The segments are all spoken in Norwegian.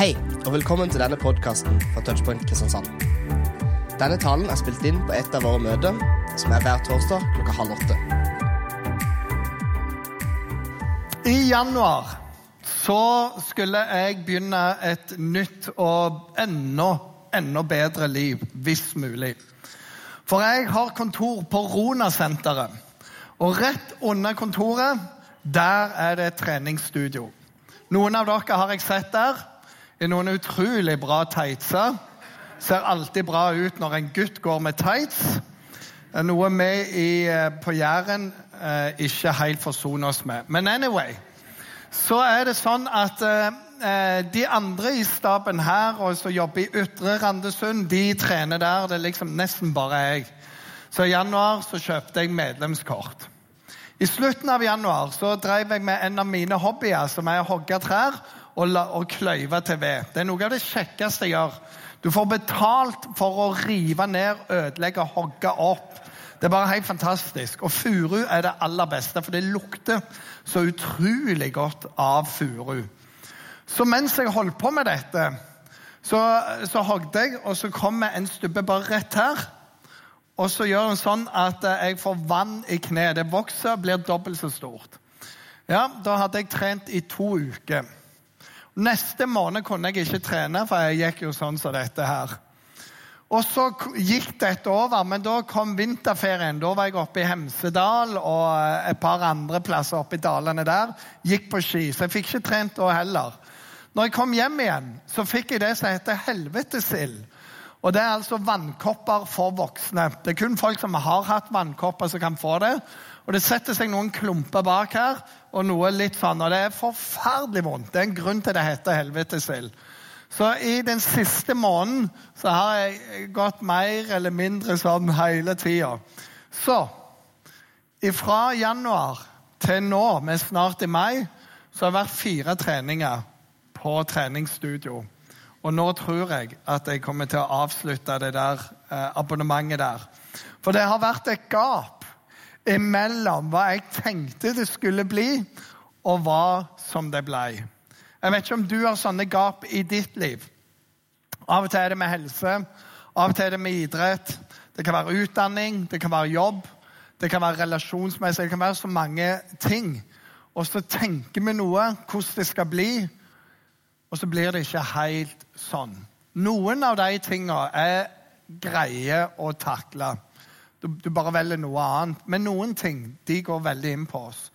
Hei, og velkommen til denne podkasten fra Touchpoint Kristiansand. Denne talen er spilt inn på et av våre møter, som er hver torsdag klokka halv åtte. I januar så skulle jeg begynne et nytt og enda, enda bedre liv, hvis mulig. For jeg har kontor på Rona-senteret. Og rett under kontoret, der er det et treningsstudio. Noen av dere har jeg sett der noen utrolig bra tightser. Ser alltid bra ut når en gutt går med tights. Det er noe vi i, på Jæren eh, ikke helt forsoner oss med. Men anyway, så er det sånn at eh, de andre i staben her og som jobber i Ytre Randesund, de trener der. Det er liksom nesten bare jeg. Så i januar så kjøpte jeg medlemskort. I slutten av januar så drev jeg med en av mine hobbyer, som er å hogge trær og, la, og kløyve til ved. Det er noe av det kjekkeste jeg gjør. Du får betalt for å rive ned, ødelegge og hogge opp. Det er bare helt fantastisk. Og furu er det aller beste, for det lukter så utrolig godt av furu. Så mens jeg holdt på med dette, så, så hogde jeg, og så kommer en stubbe bare rett her. Og så gjør den sånn at jeg får vann i kneet. Det vokser blir dobbelt så stort. Ja, Da hadde jeg trent i to uker. Neste måned kunne jeg ikke trene, for jeg gikk jo sånn som dette her. Og så gikk dette over, men da kom vinterferien. Da var jeg oppe i Hemsedal og et par andre plasser oppe i dalene der. Gikk på ski, så jeg fikk ikke trent da heller. Når jeg kom hjem igjen, så fikk jeg det som heter helvetesild. Og Det er altså vannkopper for voksne. Det er kun folk som har hatt vannkopper, som kan få det. Og Det setter seg noen klumper bak her, og noe litt sånn, og det er forferdelig vondt. Det er en grunn til det heter helvetesvill. Så i den siste måneden så har jeg gått mer eller mindre sånn hele tida. Så fra januar til nå, er snart i mai, så har det vært fire treninger på treningsstudio. Og nå tror jeg at jeg kommer til å avslutte det der eh, abonnementet der. For det har vært et gap imellom hva jeg tenkte det skulle bli, og hva som det ble. Jeg vet ikke om du har sånne gap i ditt liv. Av og til er det med helse, av og til er det med idrett. Det kan være utdanning, det kan være jobb, det kan være relasjonsmessig. Det kan være så mange ting. Og så tenker vi noe, hvordan det skal bli, og så blir det ikke helt sånn. Noen av de tingene er greie å takle. Du, du, bare velger noe annet. Men noen ting de går veldig inn på oss.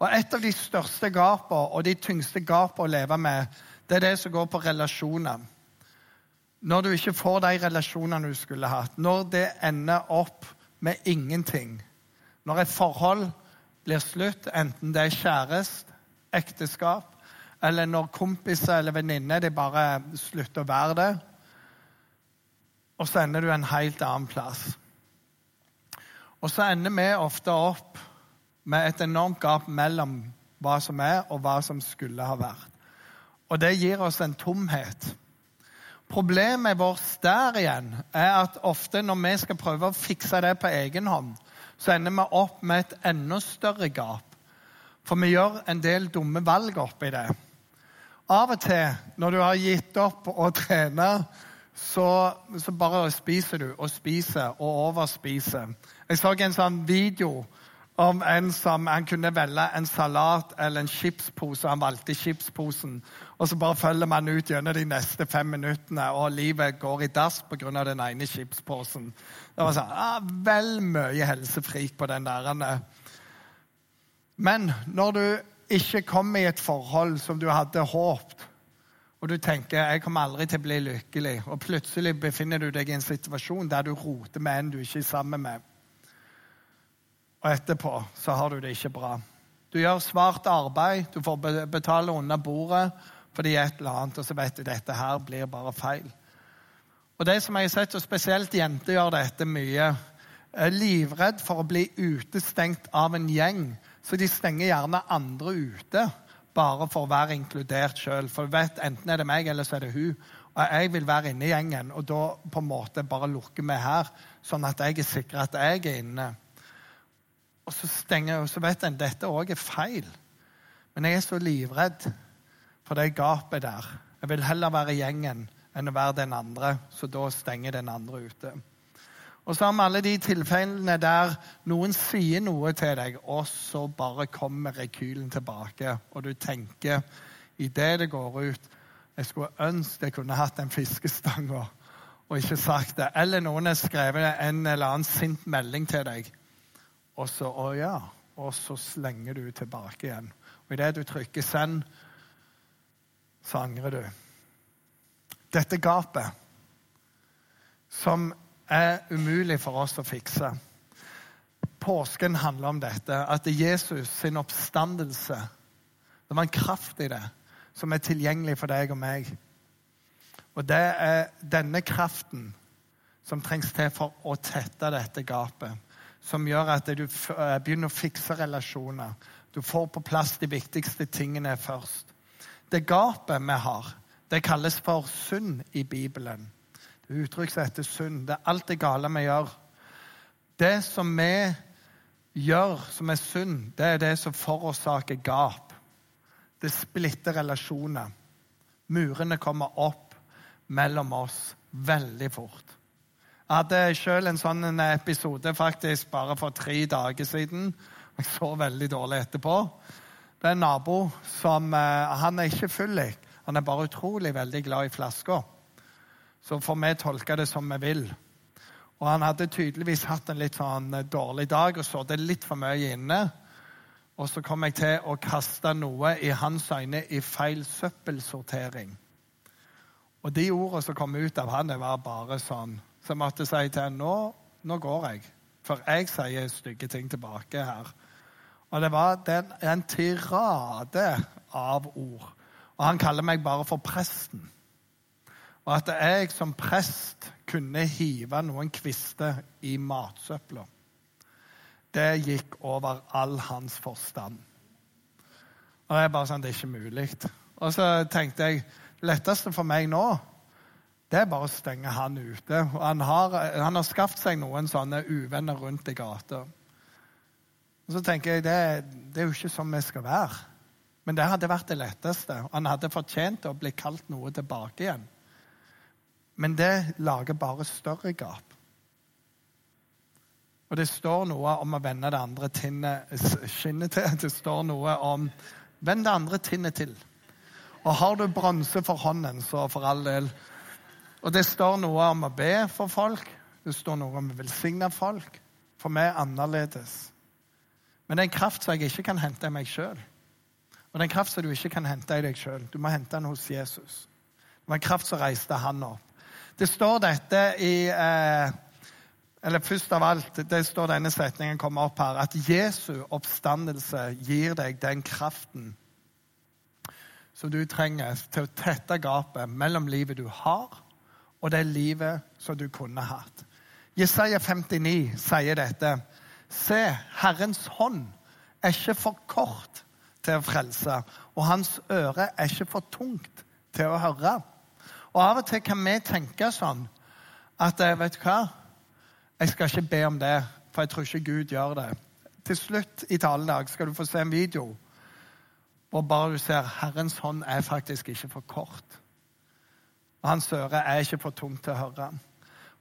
Og Et av de største gapene og de tyngste gapene å leve med, det er det som går på relasjoner. Når du ikke får de relasjonene du skulle hatt. Når det ender opp med ingenting. Når et forhold blir slutt, enten det er kjæreste, ekteskap eller når kompiser eller venninner bare slutter å være det. Og så ender du en helt annen plass. Og så ender vi ofte opp med et enormt gap mellom hva som er, og hva som skulle ha vært. Og det gir oss en tomhet. Problemet vårt der igjen er at ofte når vi skal prøve å fikse det på egen hånd, så ender vi opp med et enda større gap. For vi gjør en del dumme valg oppi det. Av og til når du har gitt opp å trene, så, så bare spiser du og spiser og overspiser. Jeg så en sånn video om en som han kunne velge en salat eller en chipspose. Han valgte chipsposen. Og så bare følger man ut gjennom de neste fem minuttene, og livet går i dass pga. den ene chipsposen. Det var sånn, ah, Vel mye helsefrik på den der. Men når du ikke kommer i et forhold som du hadde håpet, og du tenker jeg kommer aldri til å bli lykkelig, og plutselig befinner du deg i en situasjon der du roter med en du ikke er sammen med, og etterpå så har du det ikke bra. Du gjør svart arbeid, du får betale under bordet fordi et eller annet, og så vet du dette her blir bare feil. Og det som jeg har sett, og Spesielt jenter gjør dette mye. er livredd for å bli utestengt av en gjeng så de stenger gjerne andre ute bare for å være inkludert sjøl. For du vet, enten er det meg, eller så er det hun. Og jeg vil være inne i gjengen, og da på en måte bare lukke meg her, sånn at jeg er sikker at jeg er inne. Og så stenger og så vet en dette òg er feil. Men jeg er så livredd for det gapet der. Jeg vil heller være gjengen enn å være den andre, så da stenger den andre ute. Og så har vi alle de tilfellene der noen sier noe til deg, og så bare kommer rekylen tilbake, og du tenker idet det går ut Jeg skulle ønske jeg kunne hatt den fiskestanga og ikke sagt det. Eller noen har skrevet en eller annen sint melding til deg, og så Å ja. Og så slenger du tilbake igjen. Og idet du trykker 'send', så angrer du. Dette gapet, som er umulig for oss å fikse Påsken handler om dette, at Jesus sin oppstandelse Det var en kraft i det som er tilgjengelig for deg og meg. Og det er denne kraften som trengs til for å tette dette gapet. Som gjør at du eh, begynner å fikse relasjoner. Du får på plass de viktigste tingene først. Det gapet vi har, det kalles for synd i Bibelen. Uttrykk som heter synd. Det er alt det gale vi gjør. Det som vi gjør som er synd, det er det som forårsaker gap. Det splitter relasjoner. Murene kommer opp mellom oss veldig fort. Jeg hadde sjøl en sånn episode faktisk bare for tre dager siden. Jeg så veldig dårlig etterpå. Det er en nabo som eh, Han er ikke full, Han er bare utrolig veldig glad i flasker. Så får vi tolke det som vi vil. Og Han hadde tydeligvis hatt en litt sånn eh, dårlig dag og så det litt for mye inne. Og så kom jeg til å kaste noe i hans øyne i feil søppelsortering. Og de ordene som kom ut av han, det var bare sånn Så jeg måtte si til ham nå, nå går jeg. For jeg sier stygge ting tilbake her. Og det var den, en tirade av ord. Og han kaller meg bare for presten. Og at jeg som prest kunne hive noen kvister i matsøpla, det gikk over all hans forstand. Og jeg bare sånn, Det er ikke mulig. Og så tenkte jeg letteste for meg nå det er bare å stenge han ute. Og han har, han har skaffet seg noen sånne uvenner rundt i gata. Og så tenker jeg, det, det er jo ikke sånn vi skal være. Men det hadde vært det letteste. Han hadde fortjent å bli kalt noe tilbake igjen. Men det lager bare større gap. Og det står noe om å vende det andre skinnet til. Det står noe om Vend det andre tinnet til. Og har du bronse for hånden, så for all del. Og det står noe om å be for folk. Det står noe om å velsigne folk. For vi er annerledes. Men det er en kraft som jeg ikke kan hente i meg sjøl. Og det er en kraft som du ikke kan hente i deg sjøl. Du må hente den hos Jesus. Det var en kraft som reiste han opp. Det står dette i eh, eller først av alt, det står denne setningen kommer opp her, at Jesu oppstandelse gir deg den kraften som du trenger til å tette gapet mellom livet du har, og det livet som du kunne hatt. Jesaja 59 sier dette. Se, Herrens hånd er ikke for kort til å frelse, og hans øre er ikke for tungt til å høre. Og Av og til kan vi tenke sånn at eh, vet du hva? Jeg skal ikke be om det, for jeg tror ikke Gud gjør det. Til slutt i talen dag skal du få se en video hvor bare du ser Herrens hånd er faktisk ikke for kort. Og hans øre er ikke for tungt til å høre.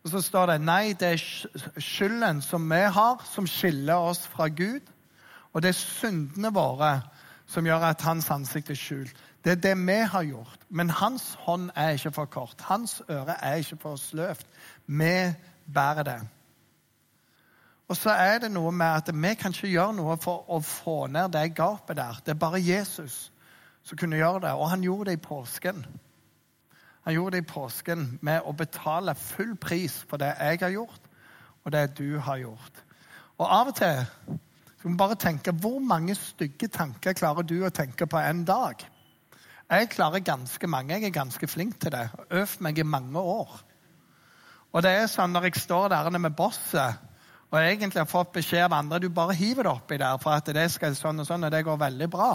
Og så står det nei, det er skylden som vi har, som skiller oss fra Gud. Og det er syndene våre som gjør at hans ansikt er skjult. Det er det vi har gjort. Men hans hånd er ikke for kort. Hans øre er ikke for sløvt. Vi bærer det. Og så er det noe med at vi kan ikke gjøre noe for å få ned det gapet der. Det er bare Jesus som kunne gjøre det, og han gjorde det i påsken. Han gjorde det i påsken med å betale full pris for det jeg har gjort, og det du har gjort. Og av og til så må bare tenke hvor mange stygge tanker klarer du å tenke på en dag? Jeg klarer ganske mange. Jeg er ganske flink til det. Øvd meg i mange år. Og det er sånn når jeg står der med bosset og egentlig har fått beskjed av andre du bare hiver det oppi der for at det skal sånn og sånn, og det går veldig bra.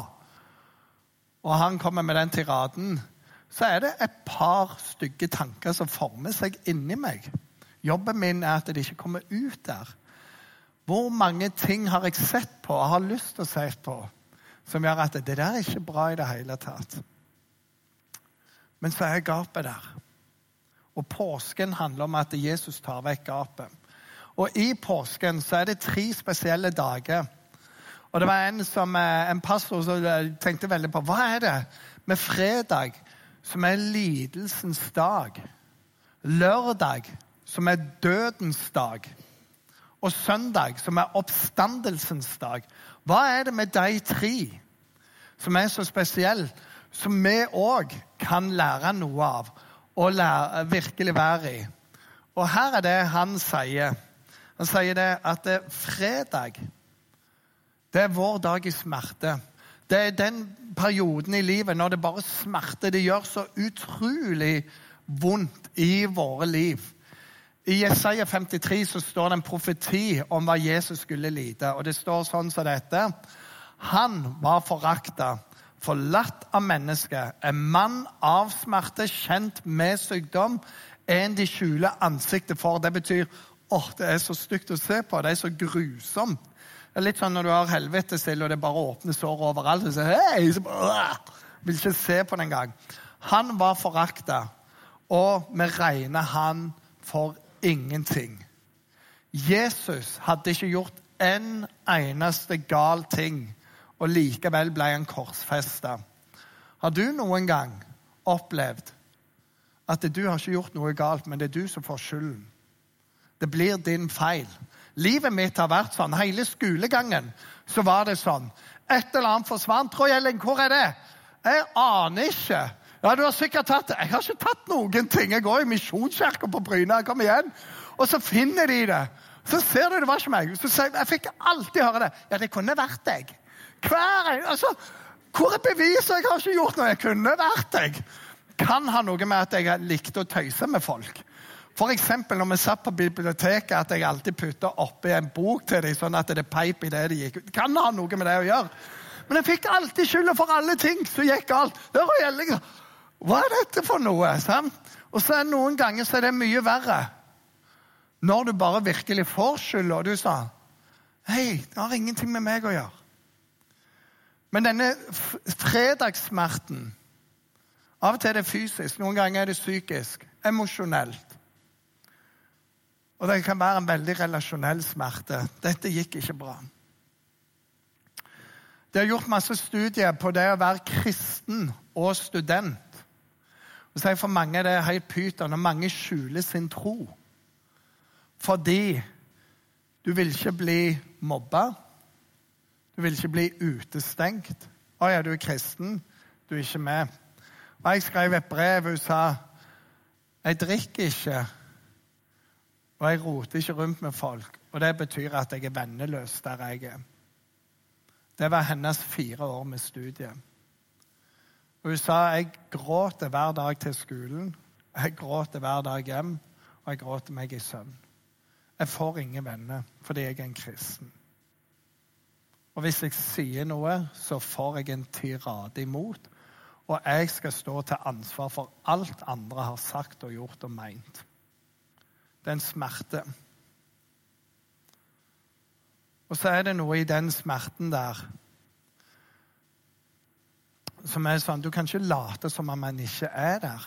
Og han kommer med den tiraden. Så er det et par stygge tanker som former seg inni meg. Jobben min er at det ikke kommer ut der. Hvor mange ting har jeg sett på og har lyst til å se på som gjør at det der er ikke bra i det hele tatt? Men så er gapet der. Og påsken handler om at Jesus tar vekk gapet. Og i påsken så er det tre spesielle dager. Og det var en, som, eh, en pastor som tenkte veldig på hva er det med fredag, som er lidelsens dag, lørdag, som er dødens dag, og søndag, som er oppstandelsens dag. Hva er det med de tre som er så spesielle, som vi òg kan lære noe av og lære, virkelig være i? Og her er det han sier. Han sier det at det fredag det er vår dag i smerte. Det er den perioden i livet når det bare smerter. Det gjør så utrolig vondt i våre liv. I Jesaja 53 så står det en profeti om hva Jesus skulle lide. og Det står sånn som dette. Han var forakta, forlatt av mennesket, en mann av smerte, kjent med sykdom, en de skjuler ansiktet for. Det betyr åh, det er så stygt å se på. Det er så grusomt. Det er litt sånn når du har helvetesild, og det bare åpner sår overalt. Så, hei, så bare, vil ikke se på det engang. Han var forakta, og vi regner han for ingenting. Jesus hadde ikke gjort en eneste gal ting, og likevel ble han korsfesta. Har du noen gang opplevd at du har ikke gjort noe galt, men det er du som får skylden? Det blir din feil. Livet mitt har vært sånn. Hele skolegangen så var det sånn. Et eller annet forsvant. Trå Gjelling, hvor er det? Jeg aner ikke. Ja, du har sikkert tatt det. Jeg har ikke tatt noen ting. Jeg går i Misjonskirka på Bryne. Kom igjen. Og så finner de det. Så ser du det var ikke meg. Så jeg, jeg fikk alltid høre det. Ja, det kunne vært deg. Hver en, altså, Hvor er beviset? Jeg har ikke gjort noe. Jeg kunne vært deg. Kan ha noe med at jeg likte å tøyse med folk. F.eks. når vi satt på biblioteket, at jeg alltid putta oppi en bok til dem, sånn at det peip i det de gikk ut. Kan ha noe med det å gjøre. Men jeg fikk alltid skylda for alle ting som gikk galt. Hva er dette for noe? Sant? Og så er Noen ganger så er det mye verre. Når du bare virkelig får skylda, og du sa Hei, det har ingenting med meg å gjøre. Men denne fredagssmerten Av og til er det fysisk, noen ganger er det psykisk, emosjonelt. Og det kan være en veldig relasjonell smerte. Dette gikk ikke bra. Det er gjort masse studier på det å være kristen og student. Og For mange er det helt pyton, og mange skjuler sin tro. Fordi du vil ikke bli mobba. Du vil ikke bli utestengt. 'Å ja, du er kristen. Du er ikke med.' Og Jeg skrev et brev hun sa 'Jeg drikker ikke.' Og jeg roter ikke rundt med folk. Og det betyr at jeg er venneløs der jeg er. Det var hennes fire år med studiet. Og hun sa jeg gråter hver dag til skolen, jeg gråter hver dag hjem, og jeg gråter meg i søvn. Jeg får ingen venner fordi jeg er en kristen. Og hvis jeg sier noe, så får jeg en tirade imot. Og jeg skal stå til ansvar for alt andre har sagt og gjort og meint. Det er en smerte. Og så er det noe i den smerten der som er sånn Du kan ikke late som om man ikke er der.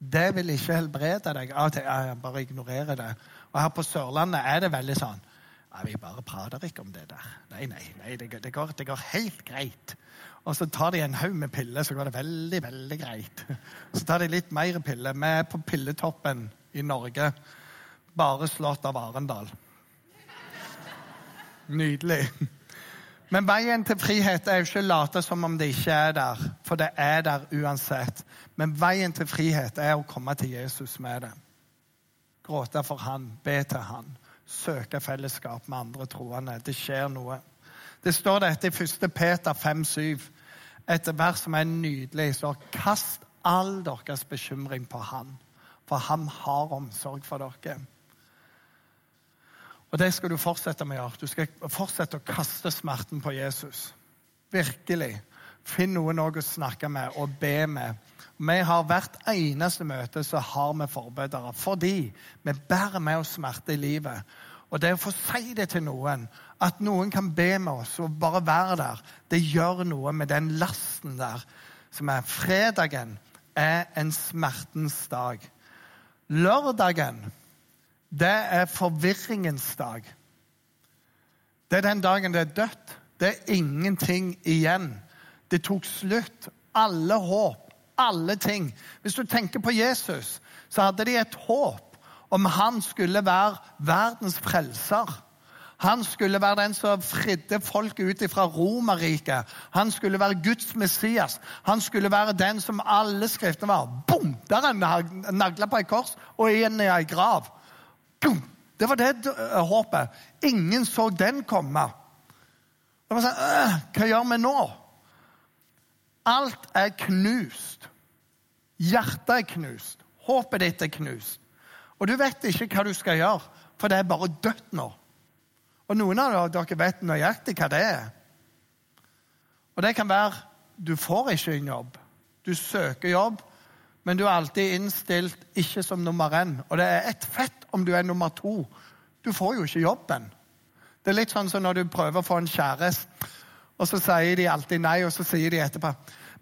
Det vil ikke helbrede deg. Av og til jeg bare ignorerer det. Og her på Sørlandet er det veldig sånn ja, Vi bare prater ikke om det der. Nei, nei, nei det, det, går, det går helt greit. Og så tar de en haug med piller, så går det veldig, veldig greit. Så tar de litt mer piller. Vi er på pilletoppen i Norge bare slått av Arendal. Nydelig. Men veien til frihet er jo ikke å late som om det ikke er der, for det er der uansett. Men veien til frihet er å komme til Jesus med det. Gråte for han, be til han, søke fellesskap med andre troende. Det skjer noe. Det står dette i 1. Peter 5,7, et vers som er nydelig. Så kast all deres bekymring på han, for han har omsorg for dere. Og det skal du fortsette med å gjøre. Du skal fortsette å kaste smerten på Jesus. Virkelig. Finn noen å snakke med og be med. Vi har Hvert eneste møte så har vi forbedere fordi vi bærer med oss smerte i livet. Og det å få si det til noen, at noen kan be med oss og bare være der, det gjør noe med den lasten der som er fredagen. er en smertens dag. Lørdagen, det er forvirringens dag. Det er den dagen det er dødt. Det er ingenting igjen. Det tok slutt. Alle håp, alle ting. Hvis du tenker på Jesus, så hadde de et håp om han skulle være verdens frelser. Han skulle være den som fridde folk ut fra Romerriket. Han skulle være Guds Messias. Han skulle være den som alle skriftene var. Bom! Der er han nagla på et kors og inn i ei grav. Det var det uh, håpet. Ingen så den komme. Det var sånn, øh, Hva gjør vi nå? Alt er knust. Hjertet er knust. Håpet ditt er knust. Og du vet ikke hva du skal gjøre, for det er bare dødt nå. Og noen av dere vet nøyaktig hva det er. Og det kan være du får ikke en jobb. Du søker jobb, men du er alltid innstilt ikke som nummer én. Og det er et fett om du er nummer to. Du får jo ikke jobben. Det er litt sånn som når du prøver å få en kjæreste, og så sier de alltid nei, og så sier de etterpå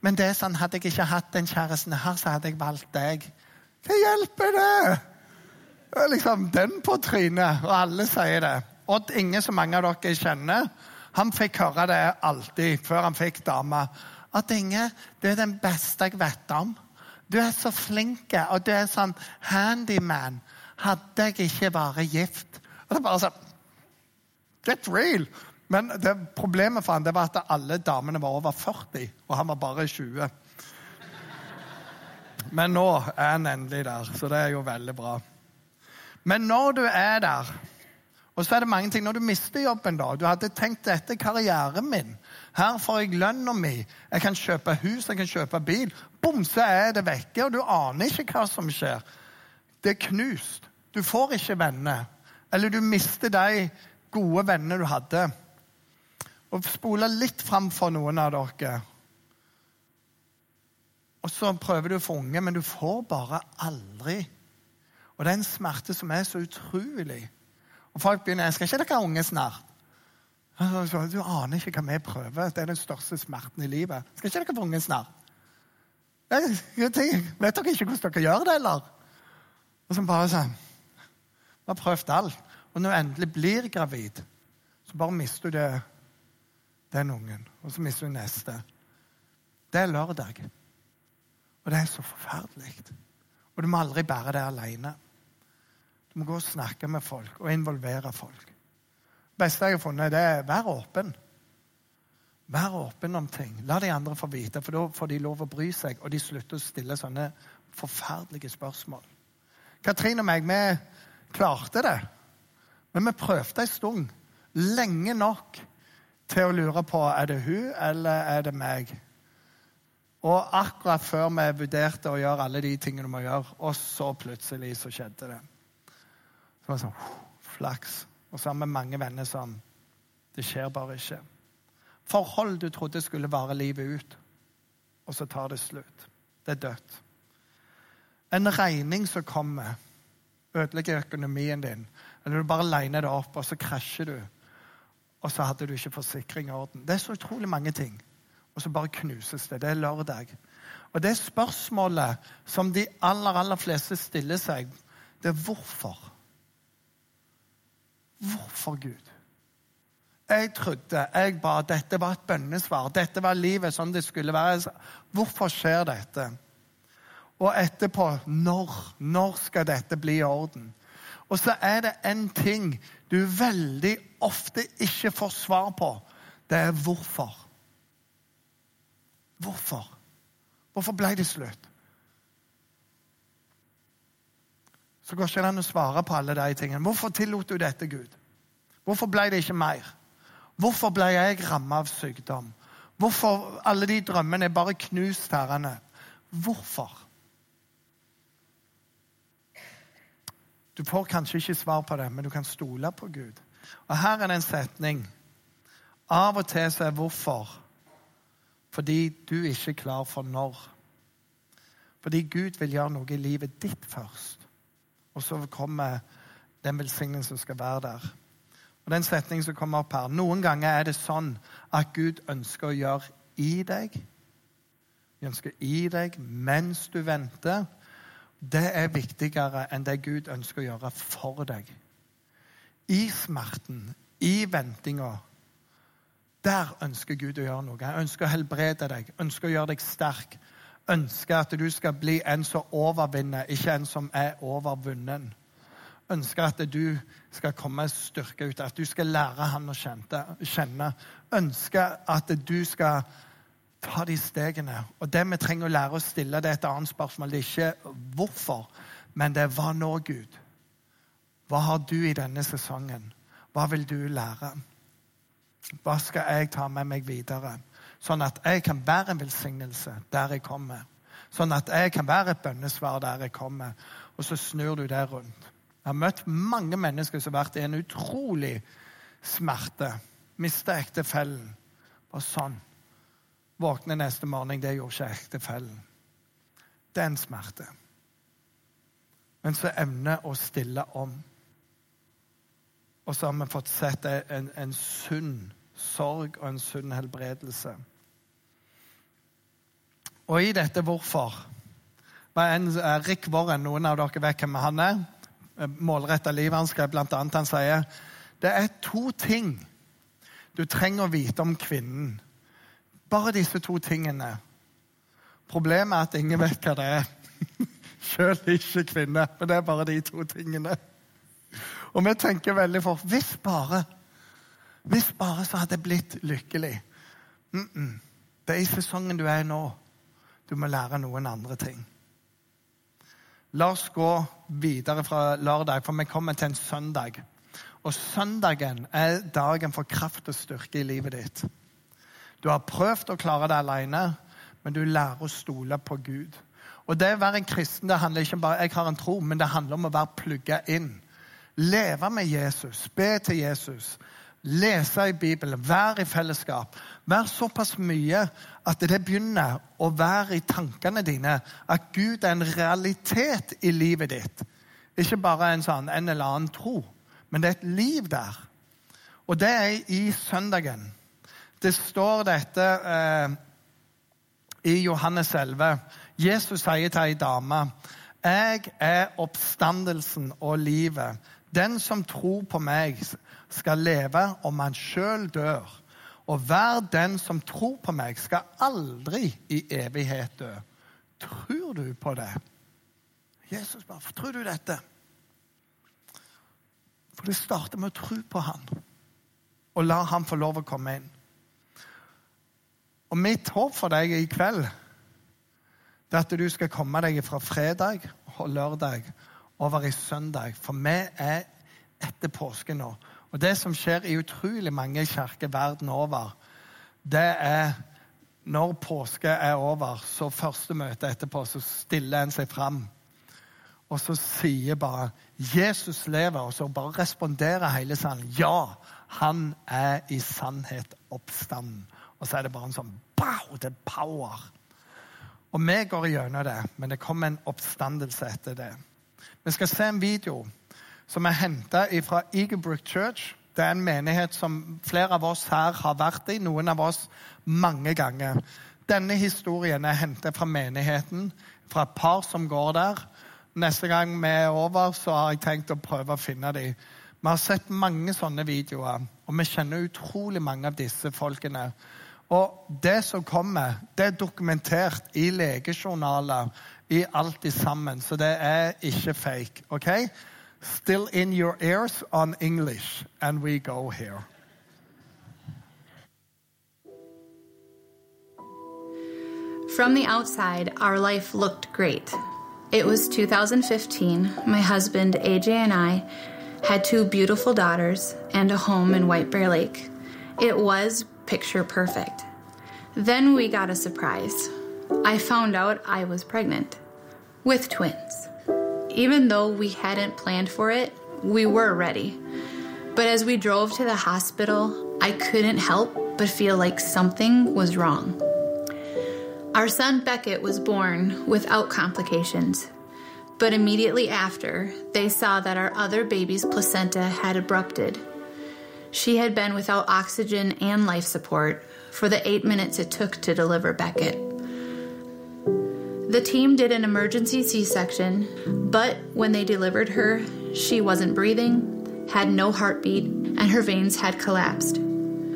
Men det er sånn, hadde jeg ikke hatt den kjæresten her, så hadde jeg valgt deg. Hva hjelper det? det er liksom den på trynet, og alle sier det. Odd Inge, som mange av dere kjenner, han fikk høre det alltid før han fikk dame. At Inge, det er den beste jeg vet om. Du er så flink, og du er sånn handyman. Hadde jeg ikke vært gift Og det er bare sånn Get real! Men det, problemet for han det var at alle damene var over 40, og han var bare 20. Men nå er han endelig der, så det er jo veldig bra. Men når du er der og så er det mange ting. Når du mister jobben, da Du hadde tenkt dette er karrieren min. Her får jeg lønna mi. Jeg kan kjøpe hus, jeg kan kjøpe bil. Bom, så er det vekke, og du aner ikke hva som skjer. Det er knust. Du får ikke venner. Eller du mister de gode vennene du hadde. Og spole litt fram for noen av dere. Og så prøver du å få unge, men du får bare aldri. Og det er en smerte som er så utrolig. Og folk begynner jeg skal ikke dere ha unge snart. Du aner ikke hva vi prøver. Det er den største smerten i livet. Skal ikke dere få unge snart? Vet dere ikke hvordan dere gjør det, eller? Og så bare sånn Vi har prøvd alt. Og når du endelig blir gravid, så bare mister du det, den ungen. Og så mister du neste. Det er lørdag. Og det er så forferdelig. Og du må aldri bære det alene. Må gå og snakke med folk og involvere folk. Det beste jeg har funnet, det er vær åpen. Vær åpen om ting. La de andre få vite, for da får de lov å bry seg, og de slutter å stille sånne forferdelige spørsmål. Katrine og meg, vi klarte det. Men vi prøvde en stund. Lenge nok til å lure på er det hun eller er det meg. Og akkurat før vi vurderte å gjøre alle de tingene vi må gjøre, og så plutselig så skjedde det. Så var sånn Flaks. Og har vi mange venner som Det skjer bare ikke. Forhold du trodde skulle vare livet ut, og så tar det slutt. Det er dødt. En regning som kommer, ødelegger økonomien din. Eller du bare liner det opp, og så krasjer du. Og så hadde du ikke forsikring i orden. Det er så utrolig mange ting. Og så bare knuses det. Det er lørdag. Og det spørsmålet som de aller, aller fleste stiller seg, det er hvorfor. Hvorfor Gud? Jeg trodde, jeg ba, dette var et bønnesvar. Dette var livet sånn det skulle være. Hvorfor skjer dette? Og etterpå når? Når skal dette bli i orden? Og så er det en ting du veldig ofte ikke får svar på. Det er hvorfor. Hvorfor? Hvorfor ble det slutt? Så går ikke det an å svare på alle de tingene. Hvorfor tillot du dette, Gud? Hvorfor ble det ikke mer? Hvorfor ble jeg rammet av sykdom? Hvorfor alle de drømmene er bare knust, herrene? Hvorfor? Du får kanskje ikke svar på det, men du kan stole på Gud. Og Her er det en setning. Av og til så er hvorfor fordi du ikke er klar for når. Fordi Gud vil gjøre noe i livet ditt først. Og så kommer den velsignelsen som skal være der. Og Den setningen som kommer opp her Noen ganger er det sånn at Gud ønsker å gjøre i deg Vi ønsker i deg mens du venter. Det er viktigere enn det Gud ønsker å gjøre for deg. I smerten, i ventinga, der ønsker Gud å gjøre noe. Han ønsker å helbrede deg, ønsker å gjøre deg sterk. Ønsker at du skal bli en som overvinner, ikke en som er overvunnen. Ønsker at du skal komme styrke ut, at du skal lære han å kjenne. Ønsker at du skal ta de stegene. Og det vi trenger å lære å stille, det er et annet spørsmål. Det er ikke hvorfor, men det er hva nå, Gud? Hva har du i denne sesongen? Hva vil du lære? Hva skal jeg ta med meg videre? Sånn at jeg kan være en velsignelse der jeg kommer. Sånn at jeg kan være et bønnesvar der jeg kommer. Og så snur du det rundt. Jeg har møtt mange mennesker som har vært i en utrolig smerte. Mista ektefellen. Bare sånn. Våkne neste morgen, det gjorde ikke ektefellen. Det er en smerte. Men så evner å stille om. Og så har vi fått sett en, en sunn sorg og en sunn helbredelse. Og i dette hvorfor eh, Rick Warren, noen av dere vet hvem han er. Eh, Målretta livet han skrev blant annet, han sier det er to ting du trenger å vite om kvinnen. Bare disse to tingene. Problemet er at ingen vet hva det er. Sjøl ikke kvinner. Men det er bare de to tingene. Og vi tenker veldig fort Hvis bare Hvis bare så hadde jeg blitt lykkelig. Mm -mm. Det er i sesongen du er i nå. Du må lære noen andre ting. La oss gå videre fra lørdag, for vi kommer til en søndag. Og søndagen er dagen for kraft og styrke i livet ditt. Du har prøvd å klare det alene, men du lærer å stole på Gud. Og Det å være en kristen det handler ikke bare jeg har en tro, men det handler om å være plugga inn. Leve med Jesus, be til Jesus, lese i Bibelen, være i fellesskap. Vær såpass mye at det begynner å være i tankene dine at Gud er en realitet i livet ditt. Ikke bare en sånn en eller annen tro, men det er et liv der. Og det er i søndagen. Det står dette eh, i Johannes 11. Jesus sier til ei dame jeg er oppstandelsen og livet. Den som tror på meg, skal leve om han sjøl dør. Og hver den som tror på meg, skal aldri i evighet dø. Tror du på det? Jesus bare Tror du dette? For det starter med å tro på han og la han få lov å komme inn. Og mitt håp for deg i kveld det er at du skal komme deg fra fredag og lørdag over i søndag. For vi er etter påske nå. Og det som skjer i utrolig mange kirker verden over, det er når påske er over, så første møte etterpå, så stiller en seg fram. Og så sier bare 'Jesus lever', og så bare responderer hele salen. Ja, han er i sannhet oppstanden. Og så er det bare en sånn bow, det er power. Og vi går gjennom det, men det kommer en oppstandelse etter det. Vi skal se en video som er henta fra Eaglebrook Church. Det er en menighet som flere av oss her har vært i, noen av oss mange ganger. Denne historien er hentet fra menigheten, fra et par som går der. Neste gang vi er over, så har jeg tenkt å prøve å finne dem. Vi har sett mange sånne videoer, og vi kjenner utrolig mange av disse folkene. Og det som kommer, det er dokumentert i legejournaler, i alt i sammen. Så det er ikke fake. ok? Still in your ears on English, and we go here. From the outside, our life looked great. It was 2015. My husband, AJ, and I had two beautiful daughters and a home in White Bear Lake. It was picture perfect. Then we got a surprise. I found out I was pregnant with twins. Even though we hadn't planned for it, we were ready. But as we drove to the hospital, I couldn't help but feel like something was wrong. Our son Beckett was born without complications, but immediately after, they saw that our other baby's placenta had abrupted. She had been without oxygen and life support for the eight minutes it took to deliver Beckett. The team did an emergency C section, but when they delivered her, she wasn't breathing, had no heartbeat, and her veins had collapsed.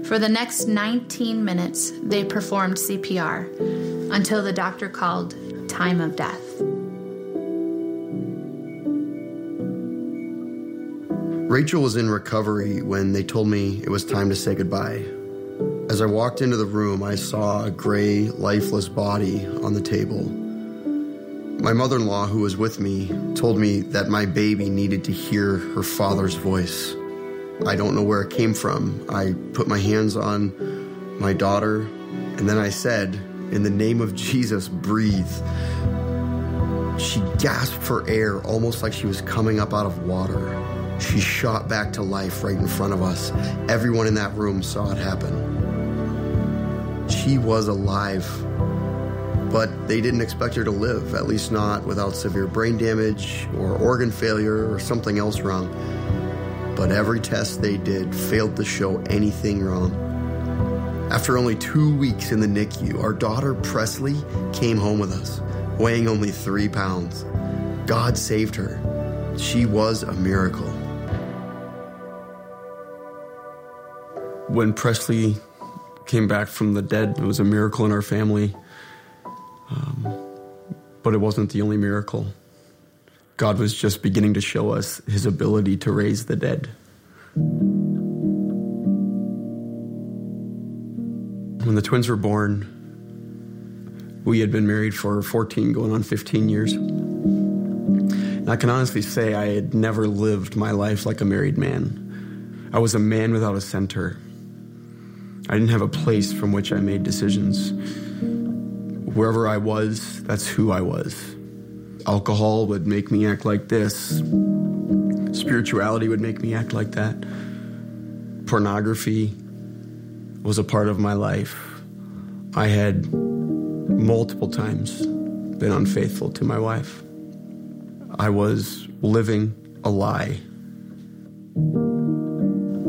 For the next 19 minutes, they performed CPR until the doctor called time of death. Rachel was in recovery when they told me it was time to say goodbye. As I walked into the room, I saw a gray, lifeless body on the table. My mother in law, who was with me, told me that my baby needed to hear her father's voice. I don't know where it came from. I put my hands on my daughter, and then I said, In the name of Jesus, breathe. She gasped for air, almost like she was coming up out of water. She shot back to life right in front of us. Everyone in that room saw it happen. She was alive, but they didn't expect her to live, at least not without severe brain damage or organ failure or something else wrong. But every test they did failed to show anything wrong. After only two weeks in the NICU, our daughter Presley came home with us, weighing only three pounds. God saved her. She was a miracle. When Presley came back from the dead, it was a miracle in our family. Um, but it wasn't the only miracle. God was just beginning to show us his ability to raise the dead. When the twins were born, we had been married for 14, going on 15 years. And I can honestly say I had never lived my life like a married man. I was a man without a center. I didn't have a place from which I made decisions. Wherever I was, that's who I was. Alcohol would make me act like this. Spirituality would make me act like that. Pornography was a part of my life. I had multiple times been unfaithful to my wife. I was living a lie.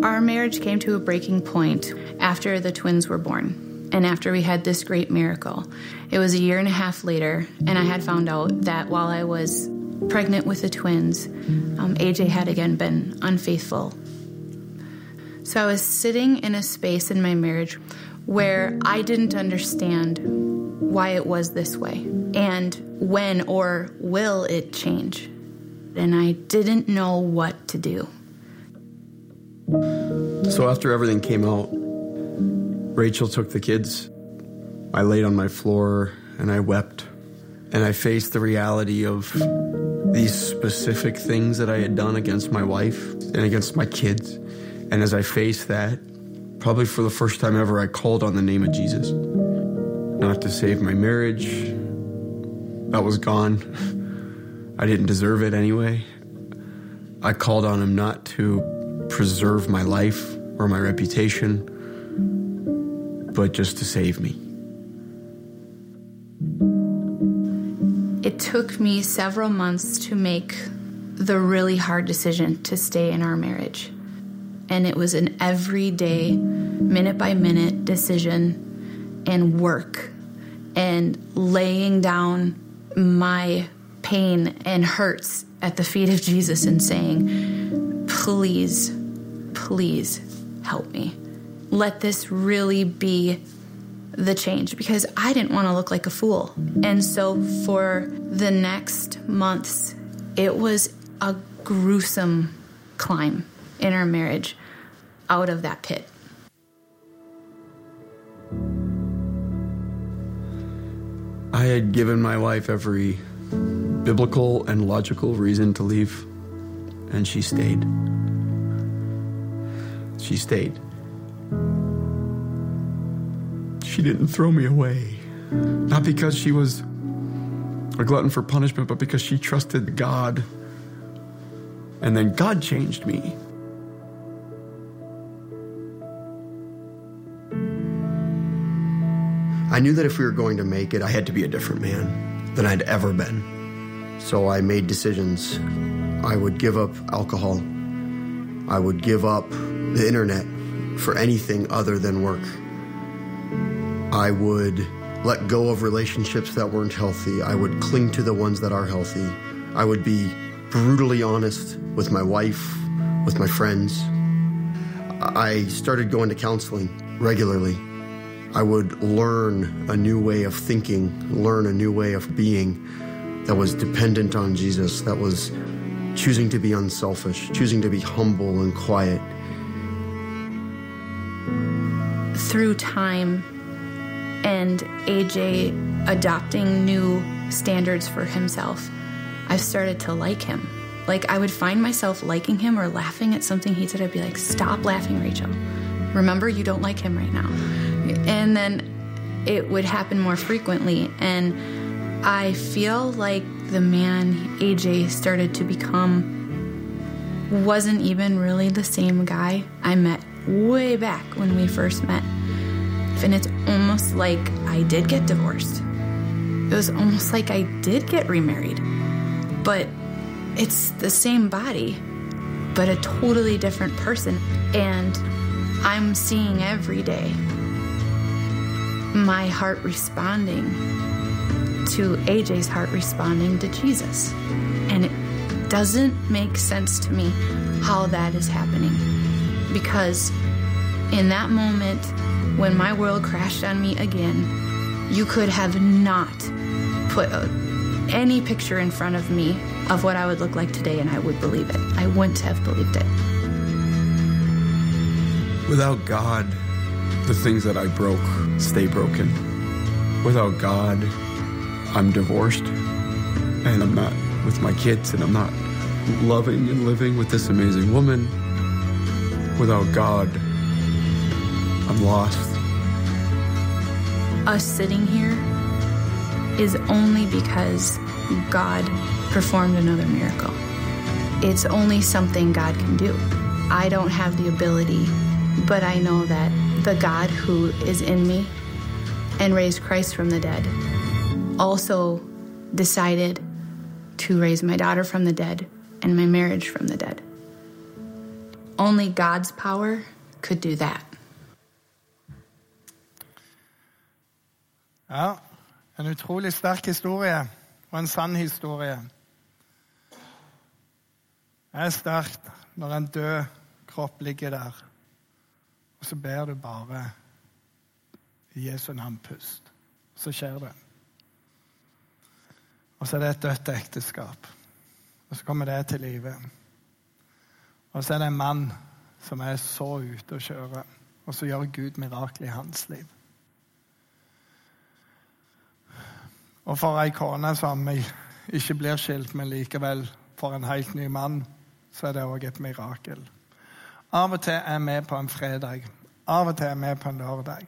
Our marriage came to a breaking point after the twins were born and after we had this great miracle. It was a year and a half later, and I had found out that while I was pregnant with the twins, um, AJ had again been unfaithful. So I was sitting in a space in my marriage where I didn't understand why it was this way and when or will it change. And I didn't know what to do. So after everything came out, Rachel took the kids. I laid on my floor and I wept. And I faced the reality of these specific things that I had done against my wife and against my kids. And as I faced that, probably for the first time ever, I called on the name of Jesus. Not to save my marriage, that was gone. I didn't deserve it anyway. I called on him not to preserve my life or my reputation, but just to save me. It took me several months to make the really hard decision to stay in our marriage. And it was an everyday, minute by minute decision and work and laying down my pain and hurts at the feet of Jesus and saying, Please, please help me. Let this really be the change because I didn't want to look like a fool. And so for the next months, it was a gruesome climb in our marriage out of that pit. I had given my wife every biblical and logical reason to leave, and she stayed. She stayed. She didn't throw me away. Not because she was a glutton for punishment, but because she trusted God. And then God changed me. I knew that if we were going to make it, I had to be a different man than I'd ever been. So I made decisions. I would give up alcohol. I would give up the internet for anything other than work. I would let go of relationships that weren't healthy. I would cling to the ones that are healthy. I would be brutally honest with my wife, with my friends. I started going to counseling regularly. I would learn a new way of thinking, learn a new way of being that was dependent on Jesus, that was choosing to be unselfish, choosing to be humble and quiet. Through time and AJ adopting new standards for himself, I've started to like him. Like, I would find myself liking him or laughing at something he said. I'd be like, Stop laughing, Rachel. Remember, you don't like him right now. And then it would happen more frequently. And I feel like the man AJ started to become wasn't even really the same guy I met way back when we first met. And it's almost like I did get divorced. It was almost like I did get remarried. But it's the same body, but a totally different person. And I'm seeing every day my heart responding to AJ's heart responding to Jesus. And it doesn't make sense to me how that is happening. Because in that moment, when my world crashed on me again, you could have not put a, any picture in front of me of what I would look like today, and I would believe it. I wouldn't have believed it. Without God, the things that I broke stay broken. Without God, I'm divorced and I'm not with my kids and I'm not loving and living with this amazing woman. Without God, I'm lost. Us sitting here is only because God performed another miracle. It's only something God can do. I don't have the ability, but I know that the God who is in me and raised Christ from the dead also decided to raise my daughter from the dead and my marriage from the dead. Only God's power could do that. Ja, en utrolig sterk historie, og en sann historie. Det er sterkt når en død kropp ligger der, og så ber du bare i Jesu navn pust. Så skjer det. Og så er det et dødt ekteskap. Og så kommer det til live. Og så er det en mann som er så ute å kjøre, og så gjør Gud mirakler i hans liv. Og for ei kone som ikke blir skilt, men likevel for en helt ny mann, så er det òg et mirakel. Av og til er vi på en fredag, av og til er vi på en lørdag.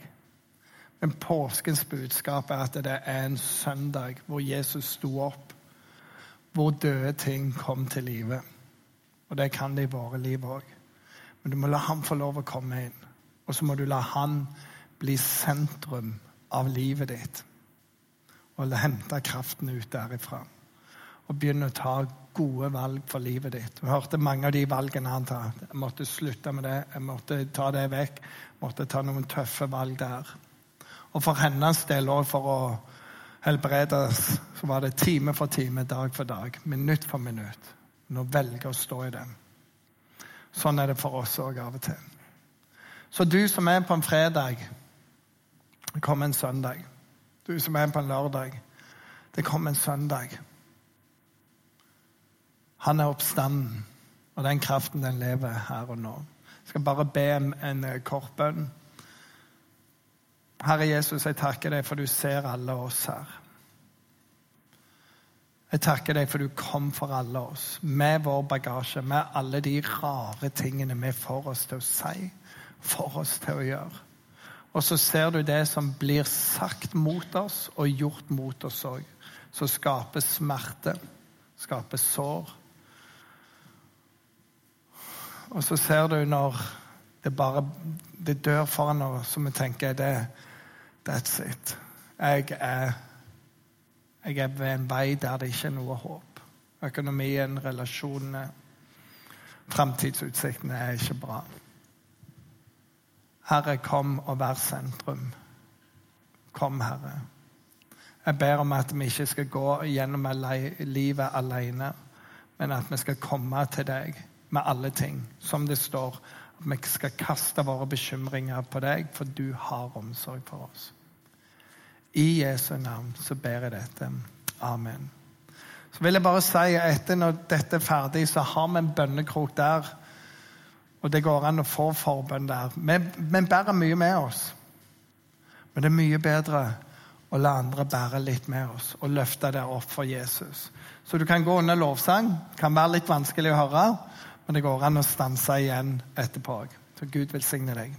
Men påskens budskap er at det er en søndag hvor Jesus sto opp, hvor døde ting kom til live. Og det kan det i våre liv òg. Men du må la ham få lov å komme inn. Og så må du la han bli sentrum av livet ditt. Og hente kraften ut derifra. Og begynne å ta gode valg for livet ditt. Du hørte mange av de valgene han tar. Jeg måtte slutte med det, jeg måtte ta det vekk. Jeg måtte ta noen tøffe valg der. Og for hennes del òg, for å helbredes, så var det time for time, dag for dag, minutt for minutt. Nå velger å stå i det. Sånn er det for oss òg av og til. Så du som er på en fredag, kommer en søndag. Du som er på en lørdag, det kom en søndag. Han er oppstanden, og den kraften den lever her og nå. Jeg skal bare be en, en kort bønn. Herre Jesus, jeg takker deg for du ser alle oss her. Jeg takker deg for du kom for alle oss, med vår bagasje, med alle de rare tingene vi får oss til å si, får oss til å gjøre. Og så ser du det som blir sagt mot oss og gjort mot oss òg, som skaper smerte, skaper sår. Og så ser du når det bare det dør foran oss, så vi tenker det, That's it. Jeg er, jeg er ved en vei der det ikke er noe håp. Økonomien, relasjonene, framtidsutsiktene er ikke bra. Herre, kom og vær sentrum. Kom, Herre. Jeg ber om at vi ikke skal gå gjennom livet alene, men at vi skal komme til deg med alle ting, som det står. At vi skal kaste våre bekymringer på deg, for du har omsorg for oss. I Jesu navn så ber jeg dette. Amen. Så vil jeg bare si at etter når dette er ferdig, så har vi en bønnekrok der. Og det går an å få forbønn der. Vi, bærer mye med oss. Men det er mye bedre å la andre bære litt med oss og løfte det opp for Jesus. Så du kan gå under lovsang. Kan være litt vanskelig å høre, men det går an å stanse igjen etterpå. Så Gud velsigne deg.